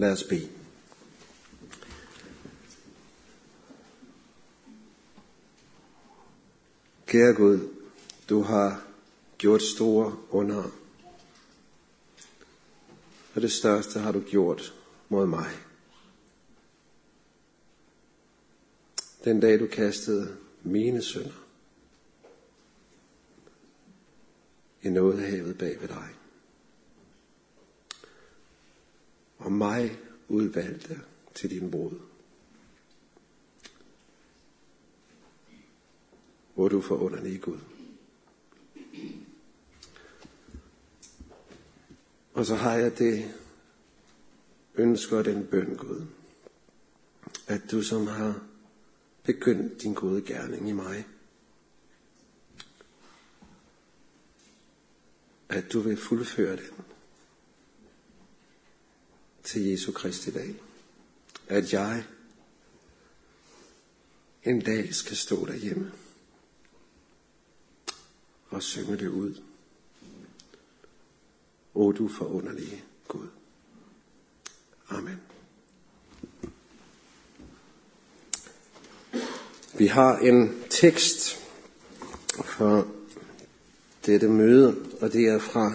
Lad os bede. Kære Gud, du har gjort store under. Og det største har du gjort mod mig. Den dag du kastede mine sønder i nådehavet bag ved dig. Og mig udvalgte til din brud. Hvor du forunderlig Gud. Og så har jeg det ønsker den bøn, Gud, at du som har begyndt din gode gerning i mig, at du vil fuldføre den til Jesu Kristi dag. At jeg en dag skal stå derhjemme og synge det ud. O du forunderlige Gud. Amen. Vi har en tekst for dette møde, og det er fra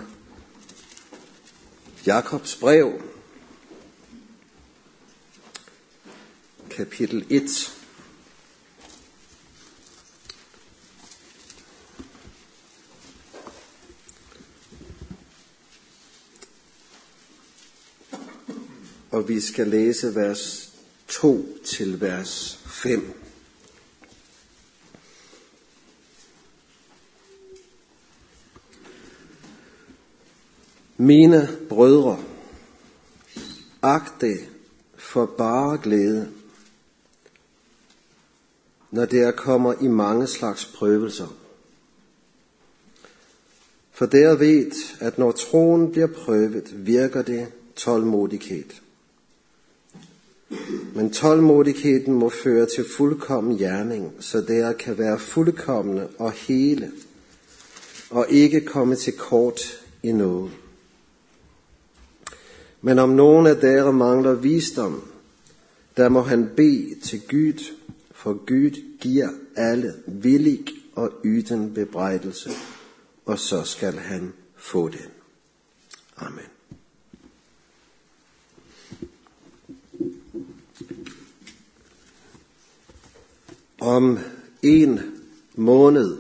Jakobs brev, kapitel 1. Og vi skal læse vers 2 til vers 5. Mine brødre, agt det for bare glæde, når der kommer i mange slags prøvelser. For der ved, at når troen bliver prøvet, virker det tålmodighed. Men tålmodigheden må føre til fuldkommen gerning, så der kan være fuldkommende og hele, og ikke komme til kort i noget. Men om nogen af dere mangler visdom, der må han bede til Gud, for Gud giver alle villig og yden bebrejdelse, og så skal han få den. Amen. Om en måned,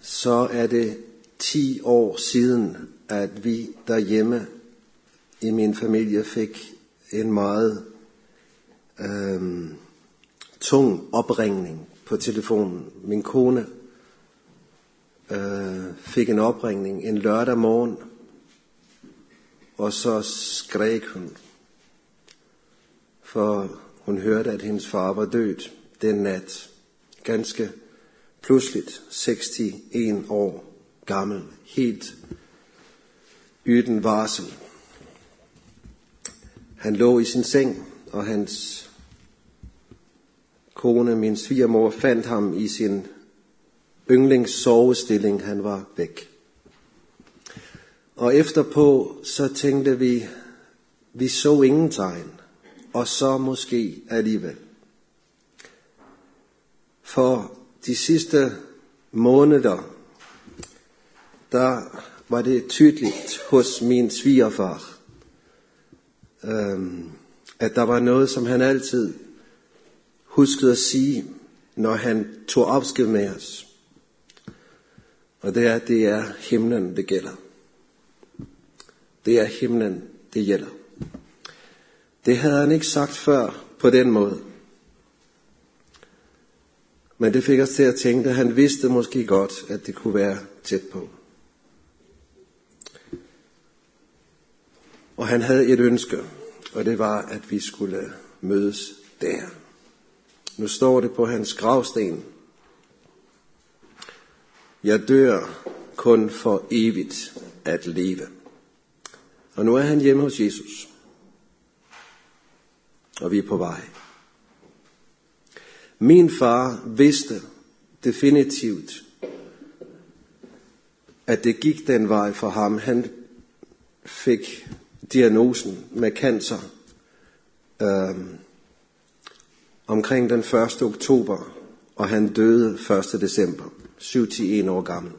så er det 10 år siden, at vi derhjemme i min familie fik en meget øhm, tung opringning på telefonen. Min kone øh, fik en opringning en lørdag morgen, og så skreg hun, for hun hørte, at hendes far var død den nat. Ganske pludseligt, 61 år gammel, helt uden varsel. Han lå i sin seng, og hans kone, min svigermor, fandt ham i sin yndlingssovestilling. Han var væk. Og efterpå så tænkte vi, vi så ingen tegn, og så måske alligevel. For de sidste måneder, der var det tydeligt hos min svigerfar, øhm, at der var noget, som han altid huskede at sige, når han tog opskrift med os. Og det er, det er himlen, det gælder. Det er himlen, det gælder. Det havde han ikke sagt før på den måde. Men det fik os til at tænke, at han vidste måske godt, at det kunne være tæt på. Og han havde et ønske, og det var, at vi skulle mødes der. Nu står det på hans gravsten. Jeg dør kun for evigt at leve. Og nu er han hjemme hos Jesus. Og vi er på vej. Min far vidste definitivt, at det gik den vej for ham. Han fik diagnosen med cancer øhm, omkring den 1. oktober, og han døde 1. december, 7-1 år gammel.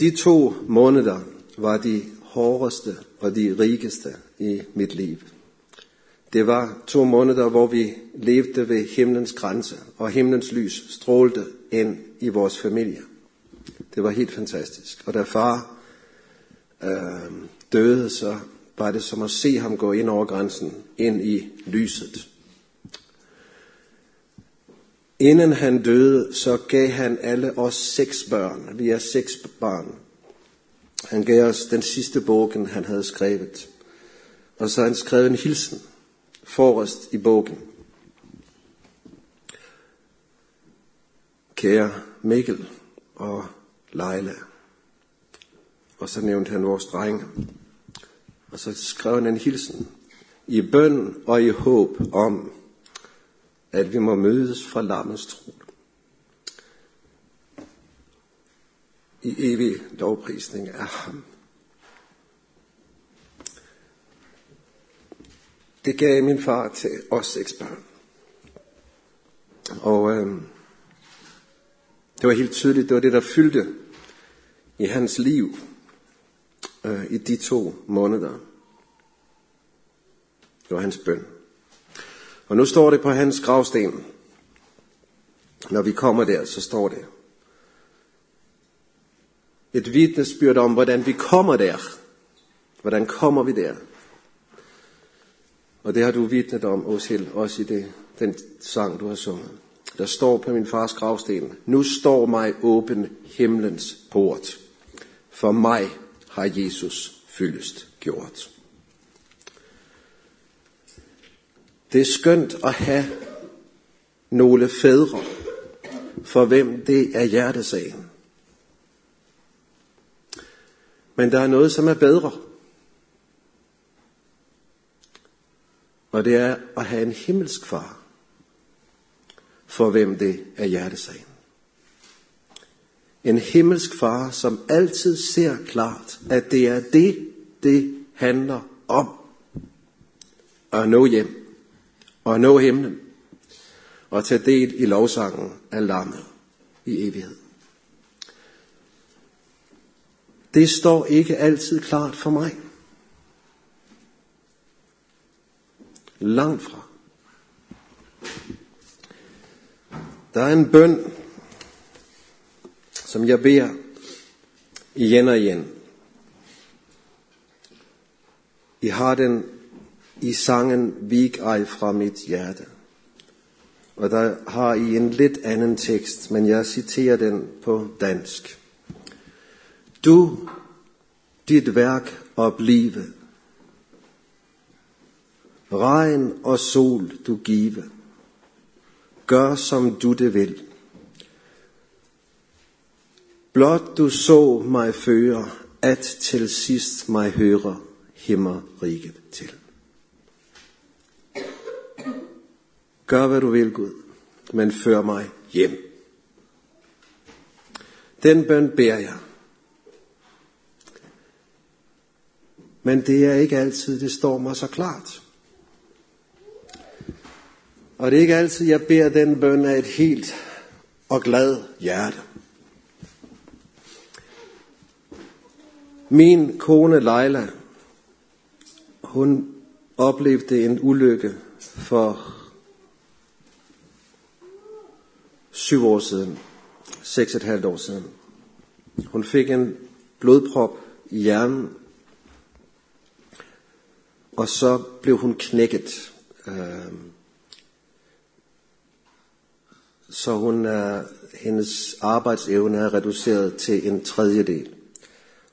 De to måneder var de hårdeste og de rigeste i mit liv. Det var to måneder, hvor vi levede ved himlens grænse, og himlens lys strålte ind i vores familie. Det var helt fantastisk. Og da far øh, døde, så var det som at se ham gå ind over grænsen, ind i lyset. Inden han døde, så gav han alle os seks børn. Vi er seks børn. Han gav os den sidste bogen, han havde skrevet. Og så han skrev en hilsen forrest i bogen. Kære Mikkel og Leila. Og så nævnte han vores drenge. Og så skrev han en hilsen i bøn og i håb om, at vi må mødes fra lammets tro. I evig lovprisning af ham. Det gav min far til os seks børn. Og øh, det var helt tydeligt, det var det, der fyldte i hans liv øh, i de to måneder. Det var hans bøn. Og nu står det på hans gravsten. Når vi kommer der, så står det. Et vidnesbyrd om, hvordan vi kommer der. Hvordan kommer vi der? Og det har du vidnet om, Osil, også i det, den sang, du har sunget. Der står på min fars gravsten, nu står mig åben himlens port. For mig har Jesus fyldest gjort. Det er skønt at have nogle fædre, for hvem det er hjertesagen. Men der er noget, som er bedre. Og det er at have en himmelsk far, for hvem det er hjertesagen. En himmelsk far, som altid ser klart, at det er det, det handler om. At nå hjem, og nå himlen, og tage del i lovsangen af lammet i evighed. Det står ikke altid klart for mig. Langt fra. Der er en bøn, som jeg beder igen og igen. I har den i sangen Vig ej fra mit hjerte. Og der har I en lidt anden tekst, men jeg citerer den på dansk. Du, dit værk oblive, regn og sol du give, gør som du det vil. Blot du så mig føre, at til sidst mig høre himmerriget til. Gør hvad du vil, Gud, men før mig hjem. Den bøn beder jeg. Men det er ikke altid, det står mig så klart. Og det er ikke altid, jeg beder den bøn af et helt og glad hjerte. Min kone Leila, hun oplevede en ulykke for syv år siden, seks et halvt år siden. Hun fik en blodprop i hjernen, og så blev hun knækket. Øhm, så hun er, hendes arbejdsevne er reduceret til en tredjedel.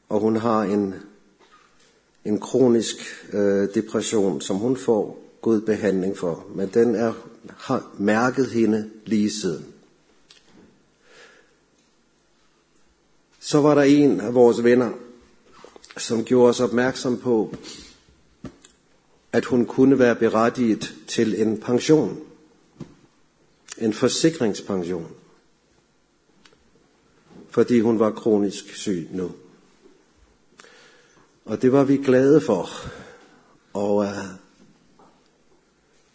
Og hun har en, en kronisk øh, depression, som hun får god behandling for. Men den er, har mærket hende lige siden. Så var der en af vores venner, som gjorde os opmærksom på, at hun kunne være berettiget til en pension. En forsikringspension. Fordi hun var kronisk syg nu. Og det var vi glade for. Og uh,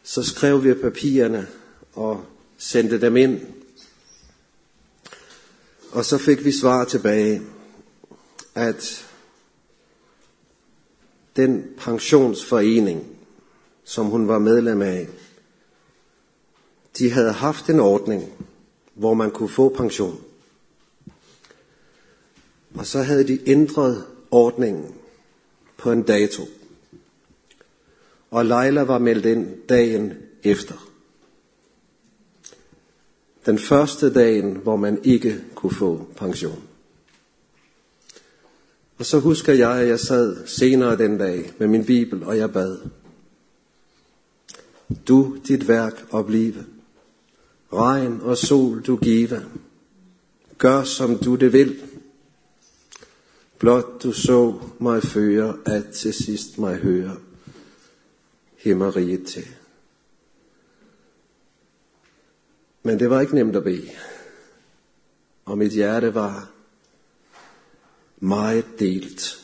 så skrev vi papirerne og sendte dem ind. Og så fik vi svar tilbage, at den pensionsforening, som hun var medlem af, de havde haft en ordning, hvor man kunne få pension. Og så havde de ændret ordningen på en dato. Og Leila var meldt ind dagen efter. Den første dagen, hvor man ikke kunne få pension. Og så husker jeg, at jeg sad senere den dag med min bibel, og jeg bad. Du dit værk oplive, Regn og sol du give. Gør som du det vil. Blot du så mig føre, at til sidst mig høre himmeriget til. Men det var ikke nemt at bede. Og mit hjerte var meget delt.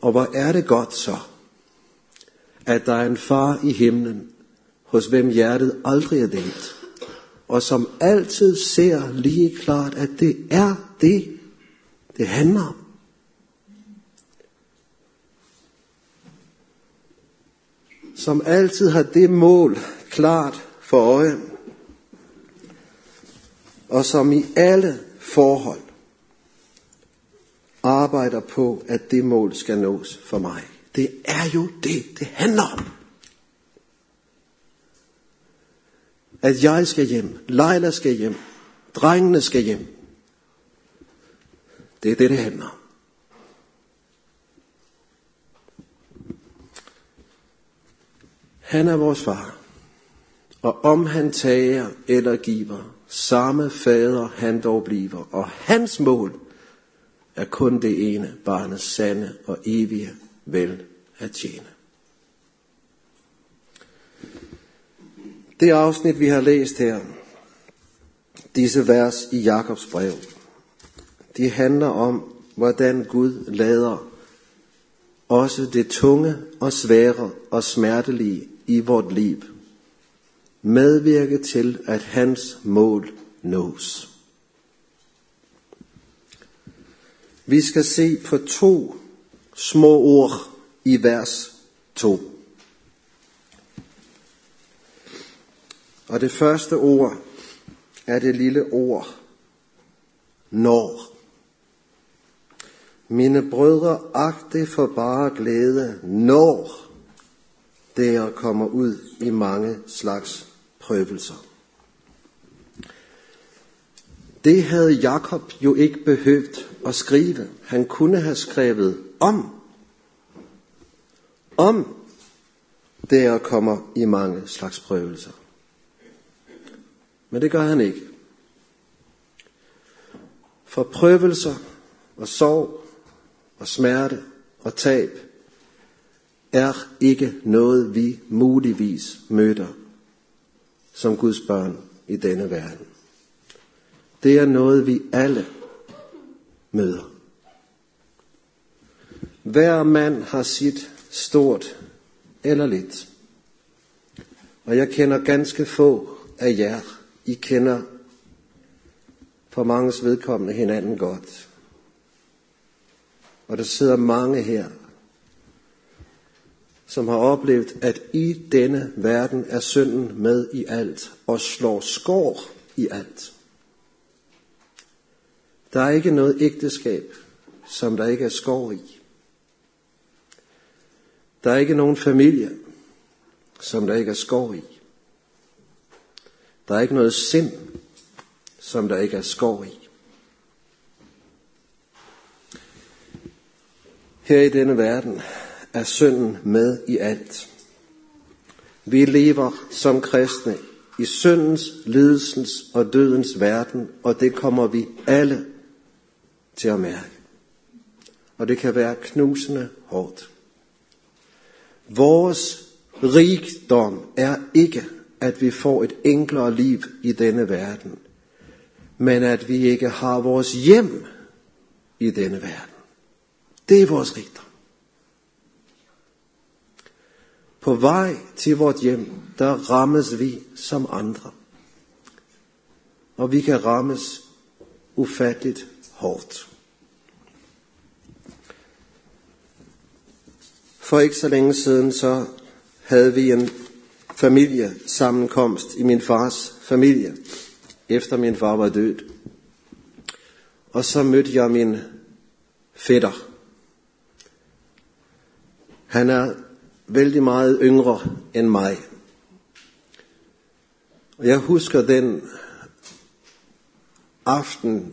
Og hvor er det godt så, at der er en far i himlen, hos hvem hjertet aldrig er delt, og som altid ser lige klart, at det er det, det handler om. Som altid har det mål klart for øje, og som i alle forhold arbejder på, at det mål skal nås for mig. Det er jo det, det handler om. At jeg skal hjem, Leila skal hjem, drengene skal hjem. Det er det, det handler om. Han er vores far, og om han tager eller giver, samme fader han dog bliver, og hans mål er kun det ene, barnets sande og evige vel at tjene. Det afsnit, vi har læst her, disse vers i Jakobs brev, de handler om, hvordan Gud lader også det tunge og svære og smertelige i vort liv medvirke til, at hans mål nås. Vi skal se på to små ord i vers 2. Og det første ord er det lille ord når. Mine brødre, agte for bare glæde, når der kommer ud i mange slags prøvelser. Det havde Jakob jo ikke behøvet at skrive. Han kunne have skrevet om. Om der kommer i mange slags prøvelser. Men det gør han ikke. For prøvelser og sorg og smerte og tab er ikke noget, vi muligvis møder som Guds børn i denne verden. Det er noget, vi alle møder. Hver mand har sit stort eller lidt. Og jeg kender ganske få af jer. I kender for manges vedkommende hinanden godt. Og der sidder mange her, som har oplevet, at i denne verden er synden med i alt og slår skår i alt. Der er ikke noget ægteskab, som der ikke er skår i. Der er ikke nogen familie, som der ikke er skår i. Der er ikke noget sind, som der ikke er skår i. Her i denne verden er synden med i alt. Vi lever som kristne i syndens, lidelsens og dødens verden, og det kommer vi alle til at mærke. Og det kan være knusende hårdt. Vores rigdom er ikke, at vi får et enklere liv i denne verden, men at vi ikke har vores hjem i denne verden. Det er vores rigdom. På vej til vort hjem, der rammes vi som andre. Og vi kan rammes ufatteligt hårdt. For ikke så længe siden, så havde vi en familiesammenkomst i min fars familie, efter min far var død. Og så mødte jeg min fætter. Han er vældig meget yngre end mig. Og jeg husker den aften,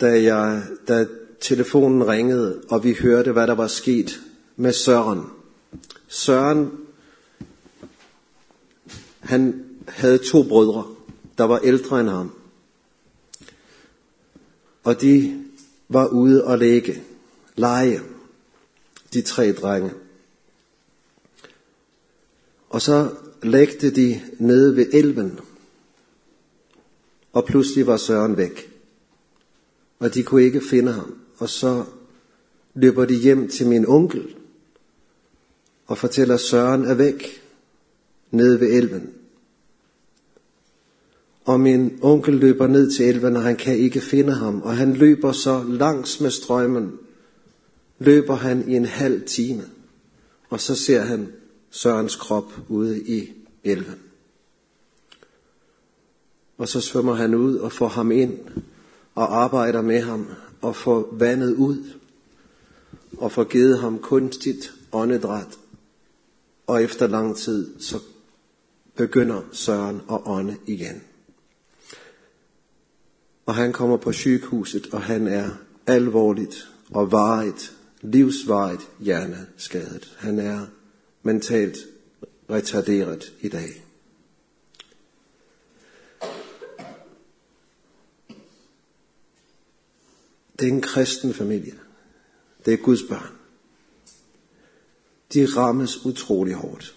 da, jeg, da telefonen ringede, og vi hørte, hvad der var sket med Søren. Søren, han havde to brødre, der var ældre end ham. Og de var ude og lægge, lege, de tre drenge. Og så lægte de nede ved elven, og pludselig var Søren væk. Og de kunne ikke finde ham. Og så løber de hjem til min onkel, og fortæller, at Søren er væk, nede ved elven. Og min onkel løber ned til elven, og han kan ikke finde ham. Og han løber så langs med strømmen, løber han i en halv time. Og så ser han Sørens krop ude i elven. Og så svømmer han ud og får ham ind og arbejder med ham og får vandet ud og får givet ham kunstigt åndedræt. Og efter lang tid, så begynder Søren at ånde igen. Og han kommer på sygehuset, og han er alvorligt og varigt, livsvarigt hjerneskadet. Han er mentalt retarderet i dag. Det er en kristen familie. Det er Guds børn. De rammes utrolig hårdt.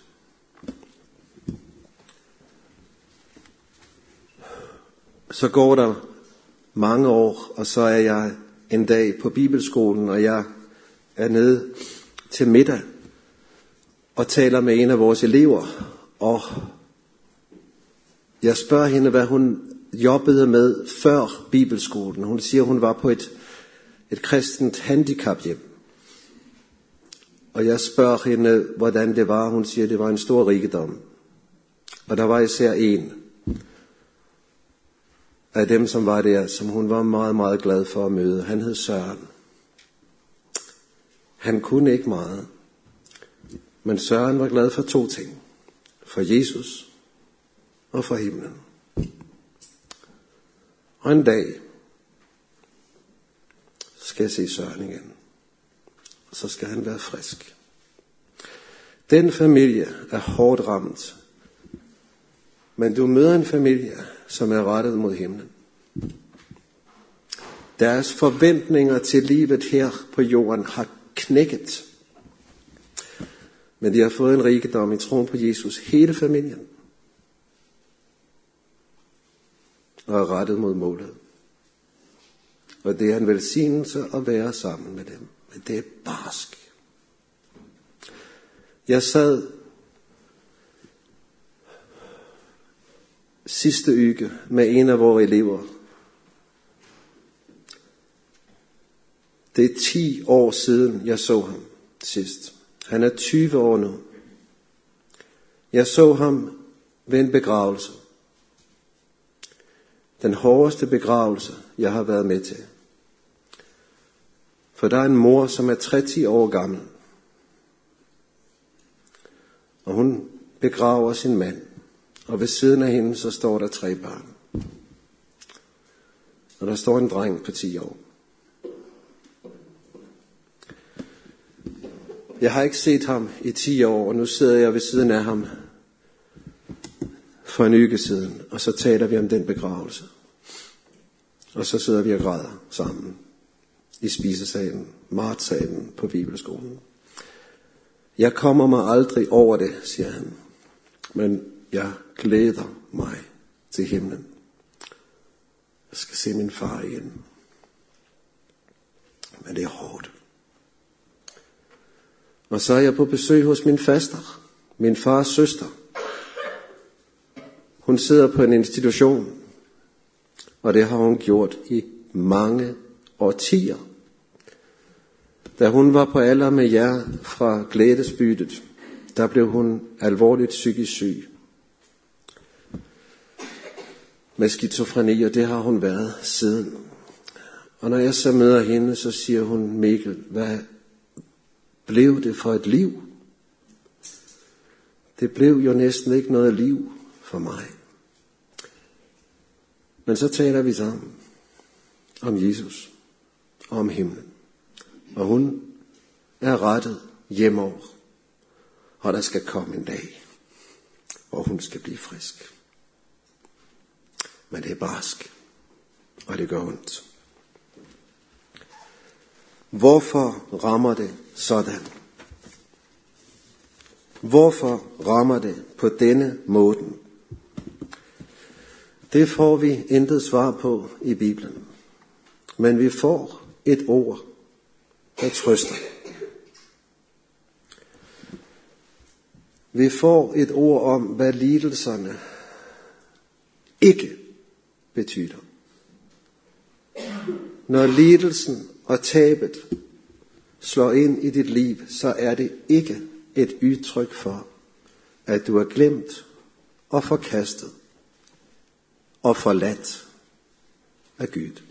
Så går der mange år, og så er jeg en dag på bibelskolen, og jeg er nede til middag og taler med en af vores elever, og jeg spørger hende, hvad hun jobbede med før bibelskolen. Hun siger, hun var på et, et kristent handicaphjem. Og jeg spørger hende, hvordan det var. Hun siger, det var en stor rigdom. Og der var især en af dem, som var der, som hun var meget, meget glad for at møde. Han hed Søren. Han kunne ikke meget. Men Søren var glad for to ting. For Jesus og for himlen. Og en dag skal jeg se Søren igen. Og så skal han være frisk. Den familie er hårdt ramt. Men du møder en familie, som er rettet mod himlen. Deres forventninger til livet her på jorden har knækket. Men de har fået en rigdom i troen på Jesus, hele familien. Og er rettet mod målet. Og det er en velsignelse at være sammen med dem. Men det er barsk. Jeg sad sidste uge med en af vores elever. Det er 10 år siden, jeg så ham sidst. Han er 20 år nu. Jeg så ham ved en begravelse. Den hårdeste begravelse, jeg har været med til. For der er en mor, som er 30 år gammel. Og hun begraver sin mand. Og ved siden af hende, så står der tre børn. Og der står en dreng på 10 år. Jeg har ikke set ham i 10 år, og nu sidder jeg ved siden af ham for en uge siden, og så taler vi om den begravelse. Og så sidder vi og græder sammen i spisesalen, matsalen på bibelskolen. Jeg kommer mig aldrig over det, siger han, men jeg glæder mig til himlen. Jeg skal se min far igen. Men det er hårdt. Og så er jeg på besøg hos min faster, min fars søster. Hun sidder på en institution, og det har hun gjort i mange årtier. Da hun var på alder med jer fra glædesbyttet, der blev hun alvorligt psykisk syg. Med skizofreni, og det har hun været siden. Og når jeg så møder hende, så siger hun, Mikkel, hvad blev det for et liv? Det blev jo næsten ikke noget liv for mig. Men så taler vi sammen om Jesus og om himlen. Og hun er rettet hjemover. Og der skal komme en dag, hvor hun skal blive frisk. Men det er barsk, og det gør ondt. Hvorfor rammer det sådan? Hvorfor rammer det på denne måde? Det får vi intet svar på i Bibelen. Men vi får et ord, der trøster. Vi får et ord om, hvad lidelserne ikke betyder. Når lidelsen og tabet slår ind i dit liv, så er det ikke et udtryk for, at du er glemt og forkastet og forladt af Gud.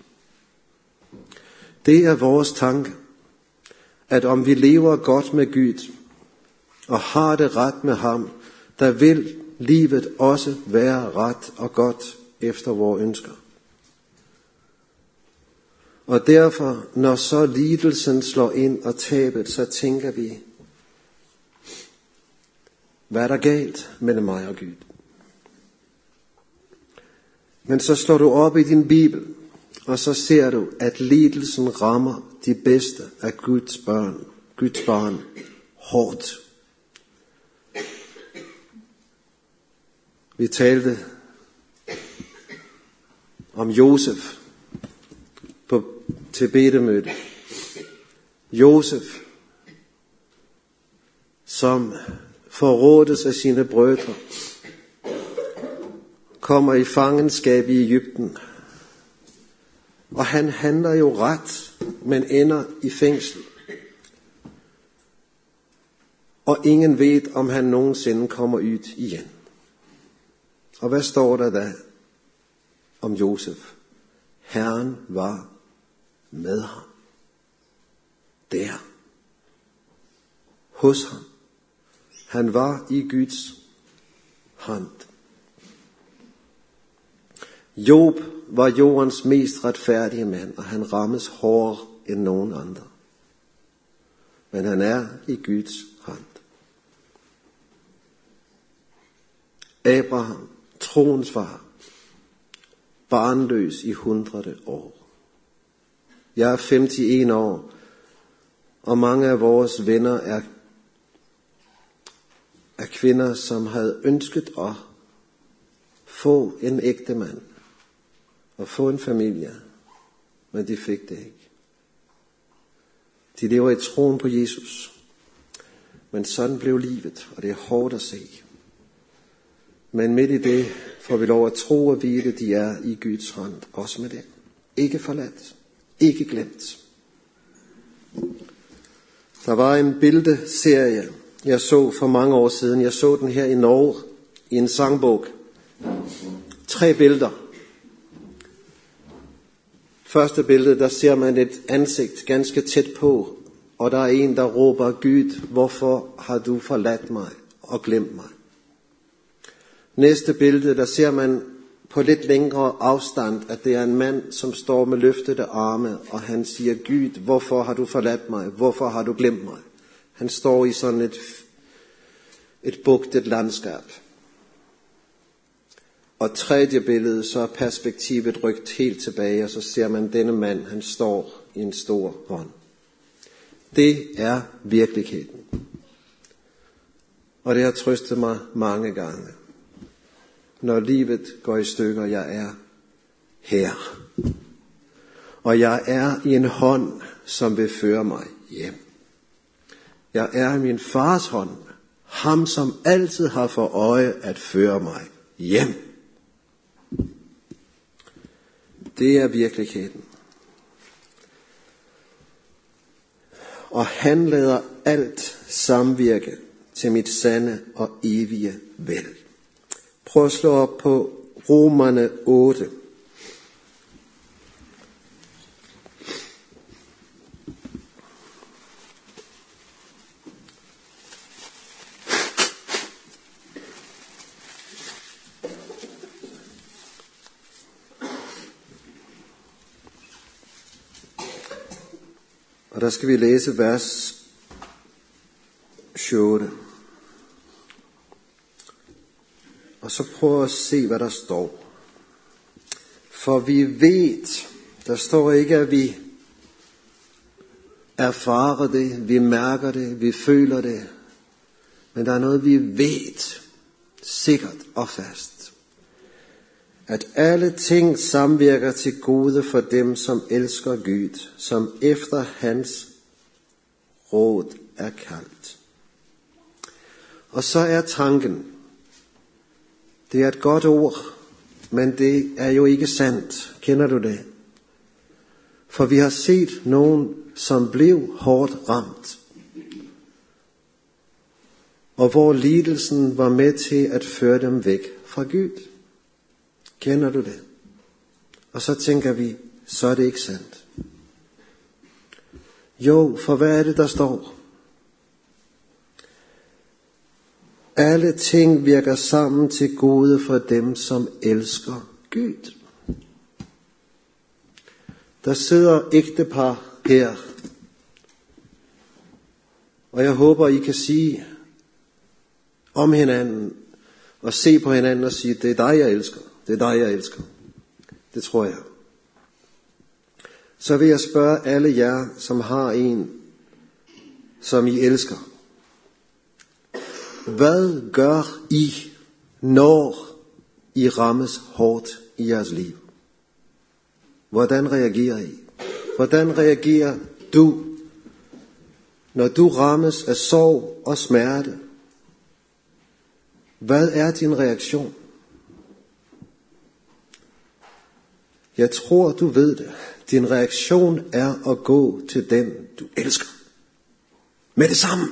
Det er vores tanke, at om vi lever godt med Gud og har det ret med ham, der vil livet også være ret og godt efter vores ønsker. Og derfor, når så lidelsen slår ind og tabet, så tænker vi, hvad er der galt mellem mig og Gud? Men så slår du op i din bibel, og så ser du, at lidelsen rammer de bedste af Guds børn, Guds barn hårdt. Vi talte om Josef til bedemødet. Josef, som forrådes af sine brødre, kommer i fangenskab i Ægypten. Og han handler jo ret, men ender i fængsel. Og ingen ved, om han nogensinde kommer ud igen. Og hvad står der da om Josef? Herren var med ham. Der. Hos ham. Han var i Guds hånd. Job var jordens mest retfærdige mand, og han rammes hårdere end nogen andre. Men han er i Guds hånd. Abraham, troens far, barnløs i hundrede år. Jeg er 51 år, og mange af vores venner er, er kvinder, som havde ønsket at få en ægte mand og få en familie, men de fik det ikke. De lever i troen på Jesus. Men sådan blev livet, og det er hårdt at se. Men midt i det får vi lov at tro og vide, at de er i Guds hånd, også med det. Ikke forladt, ikke glemt. Der var en bildeserie, jeg så for mange år siden. Jeg så den her i Norge i en sangbog. Tre billeder. Første billede, der ser man et ansigt ganske tæt på, og der er en, der råber, Gud, hvorfor har du forladt mig og glemt mig? Næste billede, der ser man på lidt længere afstand, at det er en mand, som står med løftede arme, og han siger, Gud, hvorfor har du forladt mig? Hvorfor har du glemt mig? Han står i sådan et, et bugtet landskab. Og tredje billede, så er perspektivet rykt helt tilbage, og så ser man denne mand, han står i en stor hånd. Det er virkeligheden. Og det har trøstet mig mange gange. Når livet går i stykker, jeg er her. Og jeg er i en hånd, som vil føre mig hjem. Jeg er i min fars hånd, ham som altid har for øje at føre mig hjem. Det er virkeligheden. Og han lader alt samvirke til mit sande og evige vel. Prøv at slå op på Romerne 8. Og der skal vi læse vers 8. Og så prøv at se, hvad der står. For vi ved, der står ikke, at vi erfarer det, vi mærker det, vi føler det, men der er noget, vi ved sikkert og fast. At alle ting samvirker til gode for dem, som elsker Gud, som efter hans råd er kaldt. Og så er tanken, det er et godt ord, men det er jo ikke sandt. Kender du det? For vi har set nogen, som blev hårdt ramt. Og hvor lidelsen var med til at føre dem væk fra Gud. Kender du det? Og så tænker vi, så er det ikke sandt. Jo, for hvad er det, der står? Alle ting virker sammen til gode for dem, som elsker Gud. Der sidder ægtepar her, og jeg håber, I kan sige om hinanden, og se på hinanden og sige, det er dig, jeg elsker. Det er dig, jeg elsker. Det tror jeg. Så vil jeg spørge alle jer, som har en, som I elsker. Hvad gør I, når I rammes hårdt i jeres liv? Hvordan reagerer I? Hvordan reagerer du, når du rammes af sorg og smerte? Hvad er din reaktion? Jeg tror, du ved det. Din reaktion er at gå til den, du elsker. Med det samme.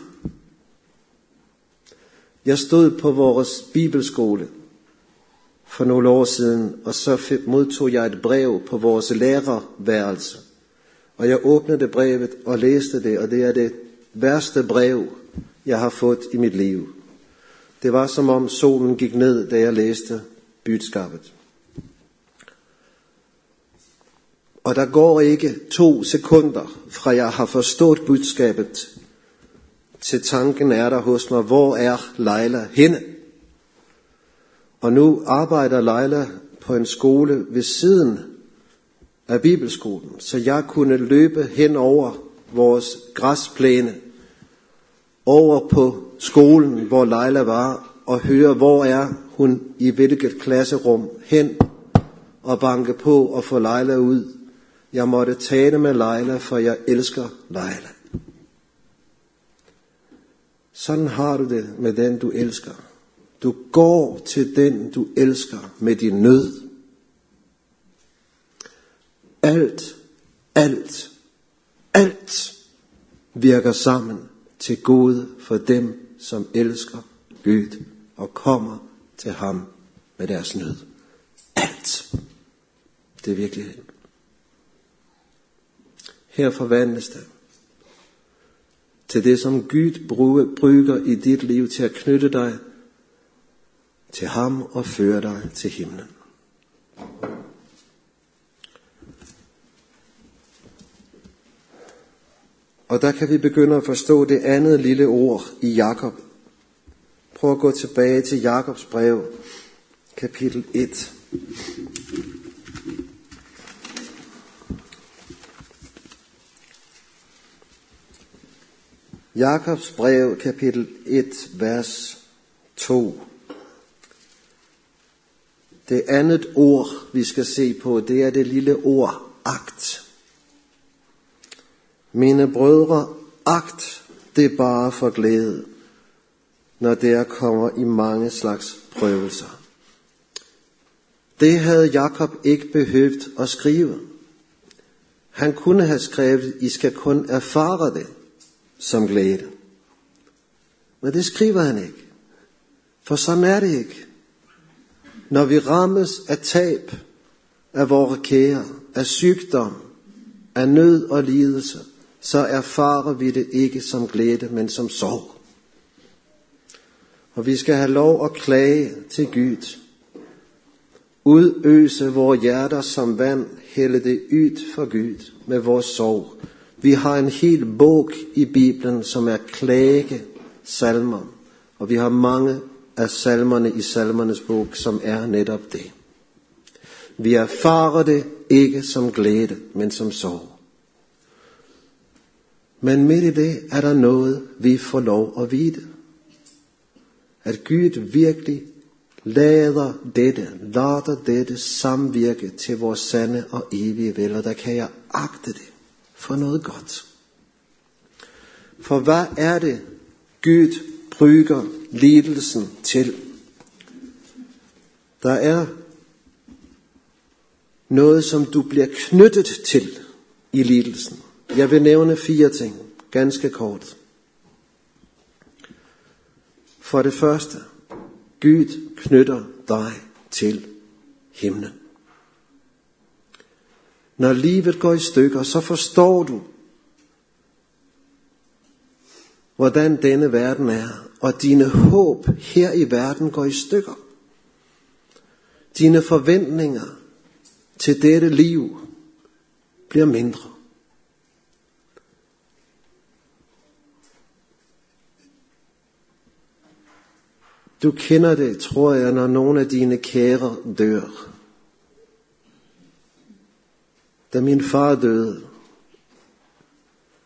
Jeg stod på vores bibelskole for nogle år siden, og så modtog jeg et brev på vores lærerværelse. Og jeg åbnede brevet og læste det, og det er det værste brev, jeg har fået i mit liv. Det var som om solen gik ned, da jeg læste budskabet. Og der går ikke to sekunder, fra jeg har forstået budskabet, til tanken er der hos mig, hvor er Leila henne? Og nu arbejder Leila på en skole ved siden af Bibelskolen, så jeg kunne løbe hen over vores græsplæne, over på skolen, hvor Leila var, og høre, hvor er hun i hvilket klasserum hen, og banke på og få Leila ud. Jeg måtte tale med Leila, for jeg elsker Leila. Sådan har du det med den, du elsker. Du går til den, du elsker med din nød. Alt, alt, alt virker sammen til gode for dem, som elsker Gud og kommer til ham med deres nød. Alt. Det er virkeligheden. Her forvandles det til det, som Gud bruger i dit liv til at knytte dig til ham og føre dig til himlen. Og der kan vi begynde at forstå det andet lille ord i Jakob. Prøv at gå tilbage til Jakobs brev, kapitel 1. Jakobs brev, kapitel 1, vers 2. Det andet ord, vi skal se på, det er det lille ord agt. Mine brødre, agt det er bare for glæde, når der kommer i mange slags prøvelser. Det havde Jakob ikke behøvet at skrive. Han kunne have skrevet, I skal kun erfare det som glæde. Men det skriver han ikke. For sådan er det ikke. Når vi rammes af tab af vores kære, af sygdom, af nød og lidelse, så erfarer vi det ikke som glæde, men som sorg. Og vi skal have lov at klage til Gud. Udøse vores hjerter som vand, hælde det ud for Gud med vores sorg. Vi har en hel bog i Bibelen, som er klage salmer. Og vi har mange af salmerne i salmernes bog, som er netop det. Vi erfarer det ikke som glæde, men som sorg. Men midt i det er der noget, vi får lov at vide. At Gud virkelig lader dette, lader dette samvirke til vores sande og evige vel, og der kan jeg agte det for noget godt. For hvad er det, Gud brygger lidelsen til? Der er noget, som du bliver knyttet til i lidelsen. Jeg vil nævne fire ting, ganske kort. For det første, Gud knytter dig til himlen. Når livet går i stykker, så forstår du, hvordan denne verden er, og dine håb her i verden går i stykker. Dine forventninger til dette liv bliver mindre. Du kender det, tror jeg, når nogle af dine kære dør. Da min far døde,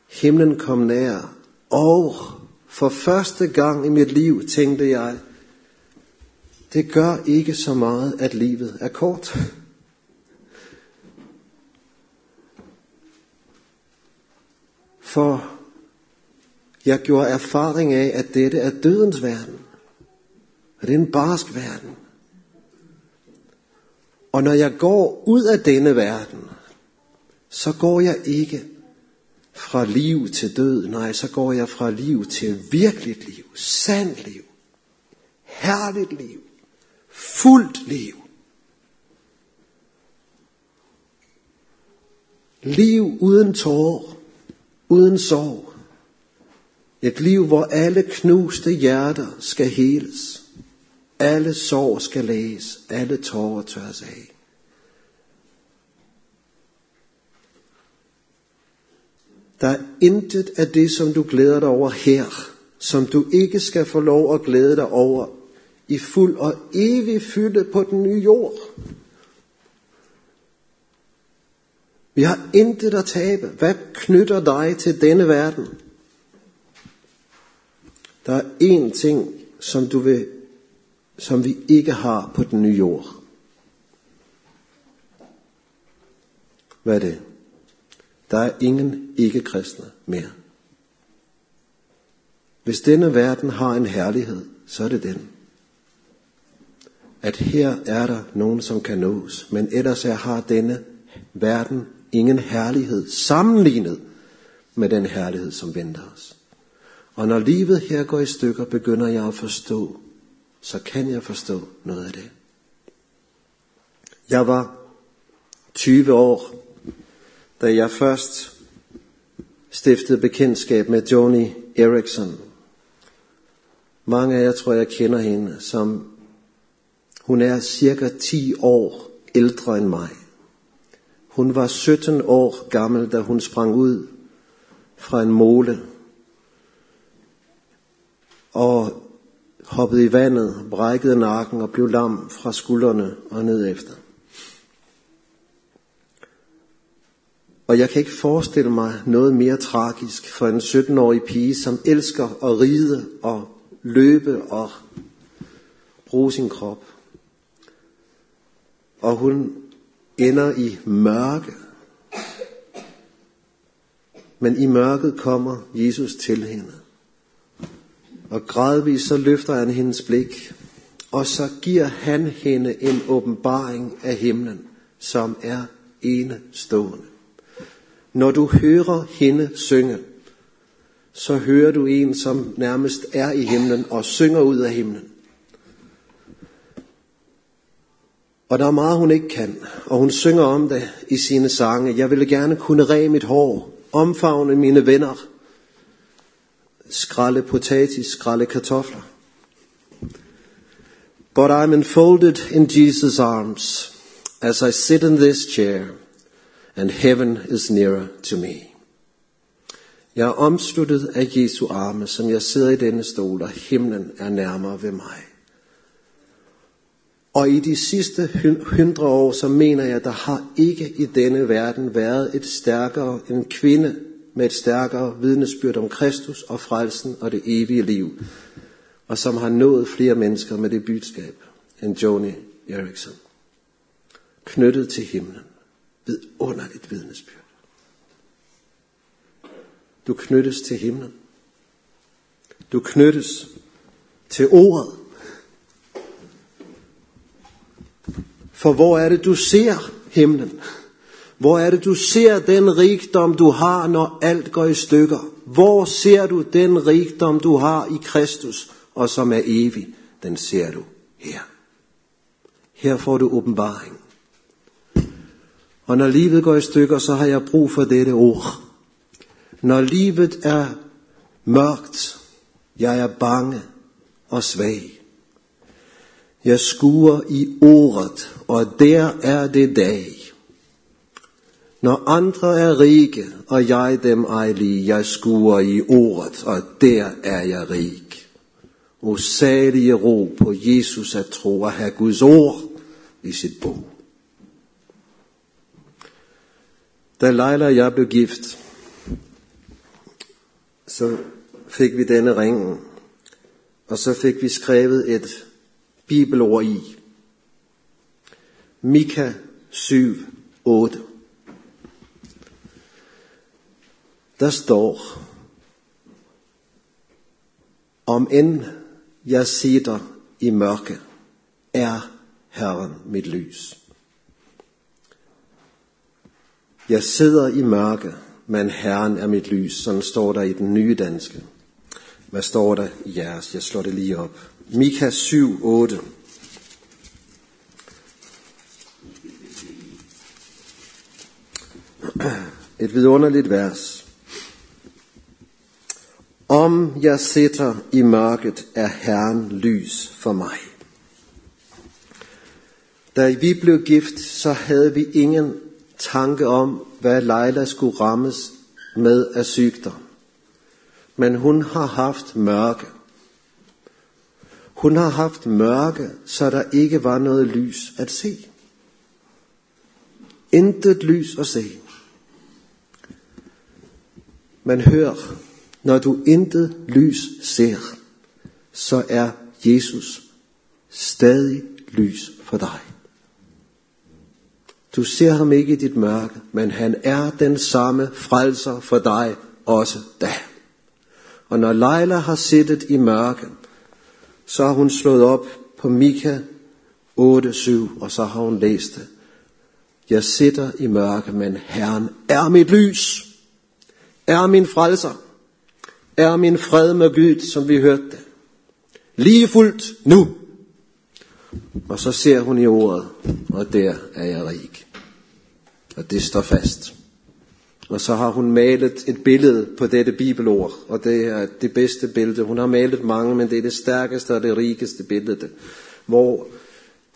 himlen kom nær, og for første gang i mit liv tænkte jeg, det gør ikke så meget, at livet er kort. For jeg gjorde erfaring af, at dette er dødens verden. Og det er en barsk verden. Og når jeg går ud af denne verden, så går jeg ikke fra liv til død. Nej, så går jeg fra liv til virkeligt liv, sandt liv, herligt liv, fuldt liv. Liv uden tårer, uden sorg. Et liv, hvor alle knuste hjerter skal heles. Alle sår skal læges, alle tårer tørres af. Der er intet af det, som du glæder dig over her, som du ikke skal få lov at glæde dig over i fuld og evig fylde på den nye jord. Vi har intet at tabe. Hvad knytter dig til denne verden? Der er én ting, som du vil som vi ikke har på den nye jord. Hvad er det? Der er ingen ikke-kristne mere. Hvis denne verden har en herlighed, så er det den. At her er der nogen, som kan nås, men ellers er, har denne verden ingen herlighed sammenlignet med den herlighed, som venter os. Og når livet her går i stykker, begynder jeg at forstå, så kan jeg forstå noget af det. Jeg var 20 år, da jeg først stiftede bekendtskab med Joni Erickson. Mange af jer tror, jeg kender hende, som hun er cirka 10 år ældre end mig. Hun var 17 år gammel, da hun sprang ud fra en mole. Og hoppede i vandet, brækkede nakken og blev lam fra skuldrene og ned efter. Og jeg kan ikke forestille mig noget mere tragisk for en 17-årig pige, som elsker at ride og løbe og bruge sin krop. Og hun ender i mørke. Men i mørket kommer Jesus til hende Og gradvist så løfter han hendes blik, og så giver han hende en åbenbaring af himlen, som er enestående. Når du hører hende synge, så hører du en, som nærmest er i himlen og synger ud af himlen. Og der er meget, hun ikke kan, og hun synger om det i sine sange. Jeg ville gerne kunne ræge mit hår, omfavne mine venner, skralde potatis, skralde kartofler. But I'm enfolded in Jesus' arms as I sit in this chair, and heaven is nearer to me. Jeg er omsluttet af Jesu arme, som jeg sidder i denne stol, og himlen er nærmere ved mig. Og i de sidste hundre år, så mener jeg, der har ikke i denne verden været et stærkere, en kvinde med et stærkere vidnesbyrd om Kristus og frelsen og det evige liv, og som har nået flere mennesker med det budskab end Joni Eriksson, Knyttet til himlen. Vidunderligt vidnesbyrd. Du knyttes til himlen. Du knyttes til ordet. For hvor er det, du ser himlen? Hvor er det, du ser den rigdom, du har, når alt går i stykker? Hvor ser du den rigdom, du har i Kristus, og som er evig? Den ser du her. Her får du åbenbaring. Og når livet går i stykker, så har jeg brug for dette ord. Når livet er mørkt, jeg er bange og svag. Jeg skuer i ordet, og der er det dag. Når andre er rige, og jeg dem ej lige, jeg skuer i ordet, og der er jeg rig. O salige ro på Jesus at tro at have Guds ord i sit bog. Da Leila og jeg blev gift, så fik vi denne ring, og så fik vi skrevet et bibelord i. Mika 7, 8. Der står, om end jeg sidder i mørke, er Herren mit lys. Jeg sidder i mørke, men Herren er mit lys. Sådan står der i den nye danske. Hvad står der i jeres? Jeg slår det lige op. Mika 7, 8. Et vidunderligt vers. Om jeg sitter i mørket, er Herren lys for mig. Da vi blev gift, så havde vi ingen tanke om, hvad Leila skulle rammes med af sygdom. Men hun har haft mørke. Hun har haft mørke, så der ikke var noget lys at se. Intet lys at se. Men hør, når du intet lys ser, så er Jesus stadig lys for dig. Du ser ham ikke i dit mørke, men han er den samme frelser for dig også da. Og når Leila har siddet i mørke, så har hun slået op på Mika 8.7, og så har hun læst det. Jeg sitter i mørke, men Herren er mit lys, er min frelser, er min fred med Gud, som vi hørte det. Lige fuldt nu. Og så ser hun i ordet, og der er jeg rig. Og det står fast. Og så har hun malet et billede på dette bibelord, og det er det bedste billede. Hun har malet mange, men det er det stærkeste og det rigeste billede, hvor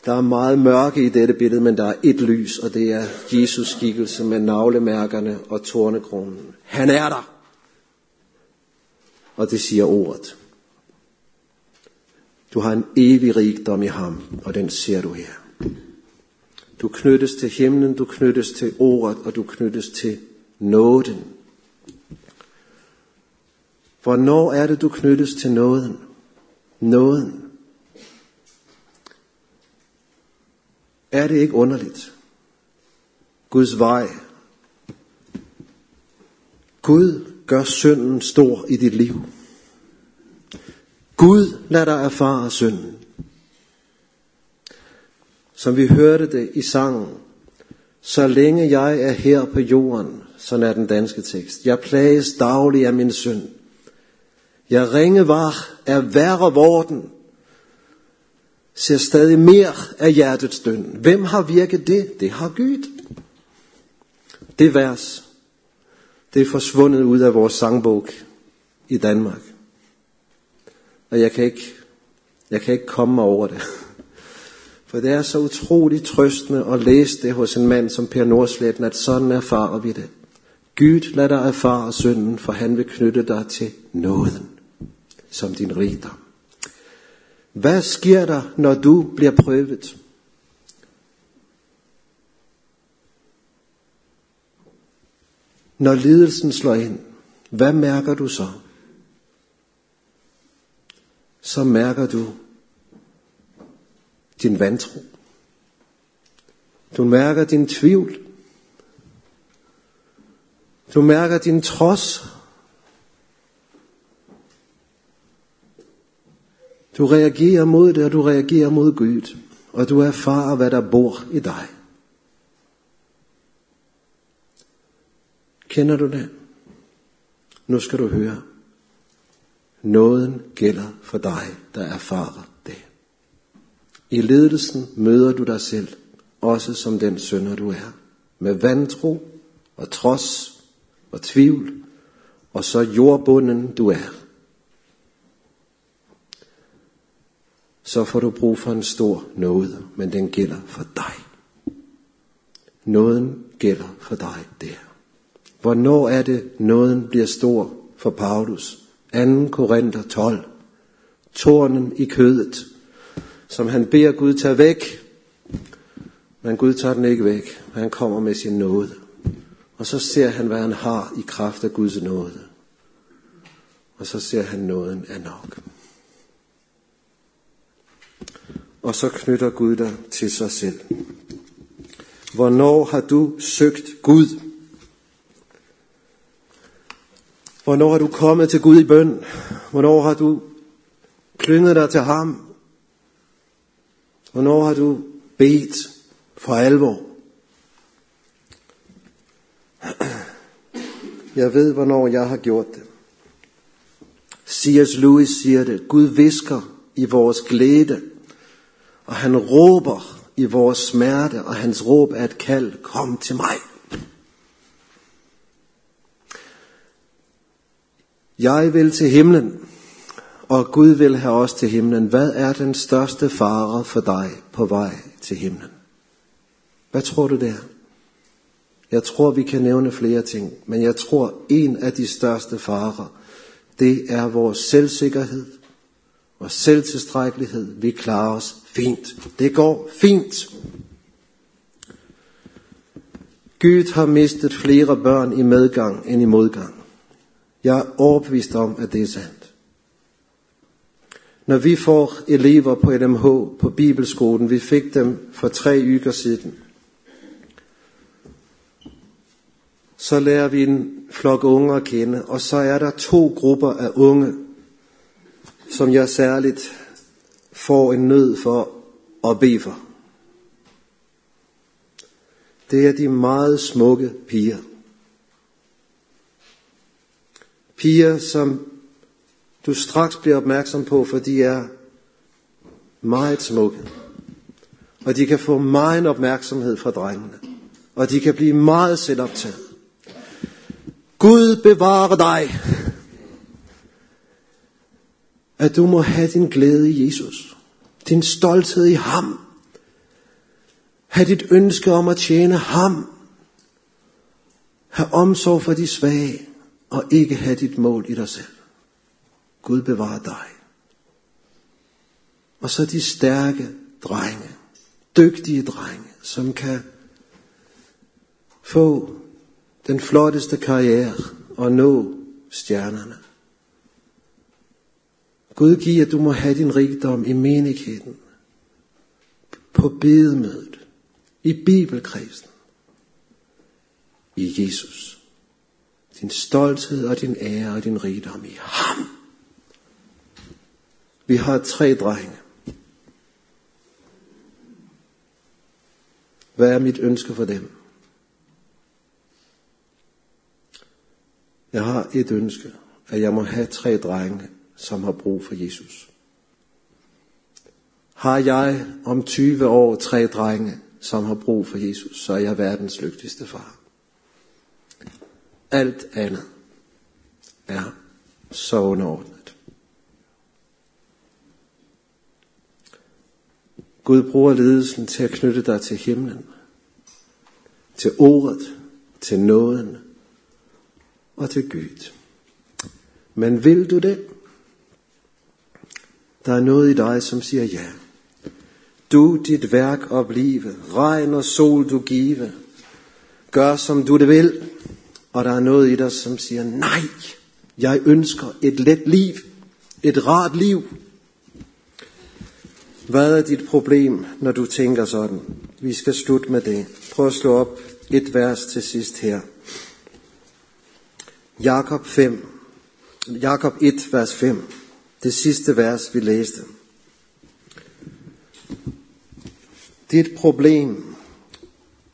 der er meget mørke i dette billede, men der er et lys, og det er Jesus skikkelse med navlemærkerne og tornekronen. Han er der. Og det siger ordet. Du har en evig rigdom i ham, og den ser du her. Du knyttes til himlen, du knyttes til ordet, og du knyttes til nåden. Hvornår er det, du knyttes til nåden? Nåden. Er det ikke underligt? Guds vej. Gud gør synden stor i dit liv. Gud lader dig erfare synden. Som vi hørte det i sangen, så længe jeg er her på jorden, sådan er den danske tekst. Jeg plages daglig af min synd. Jeg ringe var er værre vorden, ser stadig mere af hjertets døn. Hvem har virket det? Det har Gud. Det vers, det er forsvundet ud af vores sangbog i Danmark. Og jeg kan ikke, jeg kan ikke komme over det. For det er så utroligt trøstende at læse det hos en mand som Per Nordsletten, at sådan erfarer vi det. Gud lad dig erfare synden, for han vil knytte dig til nåden, som din rigdom. Hvad sker der, når du bliver prøvet? Når lidelsen slår ind, hvad mærker du så? Så mærker du din vantro. Du mærker din tvivl. Du mærker din trods. Du reagerer mod det, og du reagerer mod Gud. Og du erfarer, hvad der bor i dig. Kender du det? Nu skal du høre. Nåden gælder for dig, der erfarer. I ledelsen møder du dig selv, også som den sønder du er. Med vantro og trods og tvivl, og så jordbunden du er. Så får du brug for en stor nåde, men den gælder for dig. Nåden gælder for dig der. Hvornår er det, nåden bliver stor for Paulus? 2. Korinther 12. Tornen i kødet, som han beder Gud tage væk. Men Gud tager den ikke væk. Han kommer med sin nåde. Og så ser han, hvad han har i kraft af Guds nåde. Og så ser han, nåden er nok. Og så knytter Gud dig til sig selv. Hvornår har du søgt Gud? Hvornår har du kommet til Gud i bøn? Hvornår har du klynget dig til ham? Hvornår har du bedt for alvor? Jeg ved, hvornår jeg har gjort det. C.S. Lewis siger det. Gud visker i vores glæde, og han råber i vores smerte, og hans råb er et kald, kom til mig. Jeg vil til himlen, og Gud vil have os til himlen. Hvad er den største fare for dig på vej til himlen? Hvad tror du der? Jeg tror, vi kan nævne flere ting, men jeg tror, en af de største farer, det er vores selvsikkerhed, vores selvtilstrækkelighed. Vi klarer os fint. Det går fint. Gud har mistet flere børn i medgang end i modgang. Jeg er overbevist om, at det er sandt. Når vi får elever på LMH på Bibelskolen, vi fik dem for tre uger siden, så lærer vi en flok unge at kende, og så er der to grupper af unge, som jeg særligt får en nød for at bede for. Det er de meget smukke piger. Piger, som du straks bliver opmærksom på, for de er meget smukke. Og de kan få meget opmærksomhed fra drengene. Og de kan blive meget selvoptaget. Gud bevare dig. At du må have din glæde i Jesus. Din stolthed i ham. Ha' dit ønske om at tjene ham. Ha' omsorg for de svage og ikke have dit mål i dig selv. Gud bevarer dig. Og så de stærke drenge, dygtige drenge, som kan få den flotteste karriere og nå stjernerne. Gud giver, at du må have din rigdom i menigheden, på bedemødet, i bibelkredsen, i Jesus din stolthed og din ære og din rigdom i ham. Vi har tre drenge. Hvad er mit ønske for dem? Jeg har et ønske, at jeg må have tre drenge, som har brug for Jesus. Har jeg om 20 år tre drenge, som har brug for Jesus, så er jeg verdens lykkeligste far. Alt andet er så underordnet. Gud bruger ledelsen til at knytte dig til himlen, til ordet, til nåden og til Gud. Men vil du det? Der er noget i dig, som siger ja. Du dit værk oplive, regn og sol du give. Gør som du det vil. Og der er noget i dig, som siger nej. Jeg ønsker et let liv. Et rart liv. Hvad er dit problem, når du tænker sådan? Vi skal slutte med det. Prøv at slå op et vers til sidst her. Jakob 5. Jakob 1, vers 5. Det sidste vers, vi læste. Dit problem,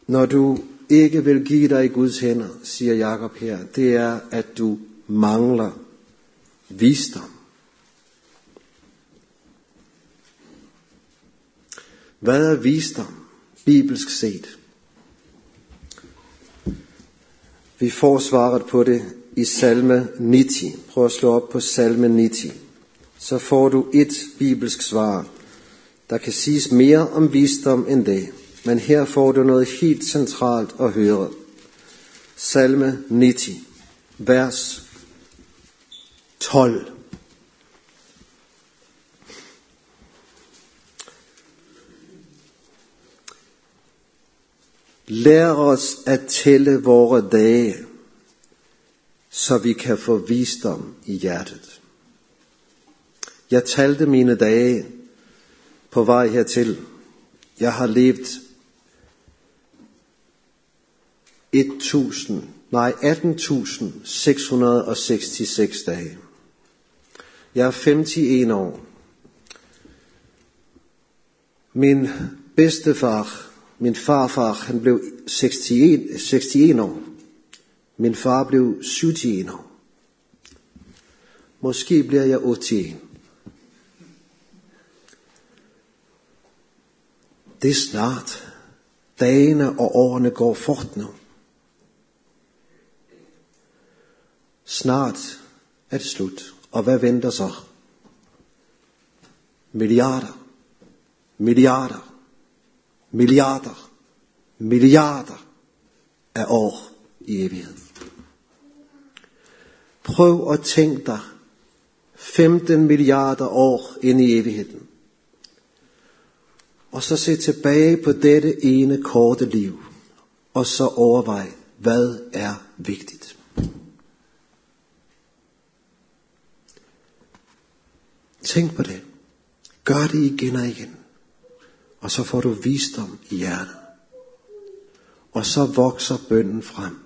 når du ikke vil give dig i Guds hænder, siger Jakob her, det er, at du mangler visdom. Hvad er visdom, bibelsk set? Vi får svaret på det i salme 90. Prøv at slå op på salme 90. Så får du et bibelsk svar. Der kan siges mere om visdom end det, men her får du noget helt centralt at høre. Salme 90, vers 12. Lær os at tælle vore dage, så vi kan få visdom i hjertet. Jeg talte mine dage på vej hertil. Jeg har levet 1000, nej 18.666 dage. Jeg er 51 år. Min bedstefar, min farfar, han blev 61, 61 år. Min far blev 71 år. Måske bliver jeg 81. Det er snart. Dagene og årene går fort nu. Snart er det slut. Og hvad venter så? Milliarder. Milliarder. Milliarder. Milliarder af år i evighed. Prøv at tænke dig 15 milliarder år ind i evigheden. Og så se tilbage på dette ene korte liv. Og så overvej, hvad er vigtigt. Tænk på det. Gør det igen og igen. Og så får du visdom i hjertet. Og så vokser bønden frem.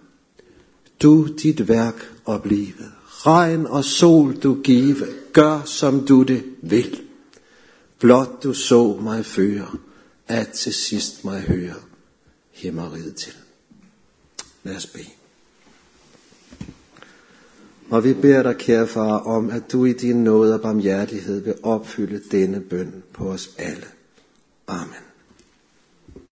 Du dit værk oplive. Regn og sol du give. Gør som du det vil. Blot du så mig føre, at til sidst mig høre himmeriget til. Lad os bede. Og vi beder dig, kære far, om at du i din nåde og barmhjertighed vil opfylde denne bøn på os alle. Amen.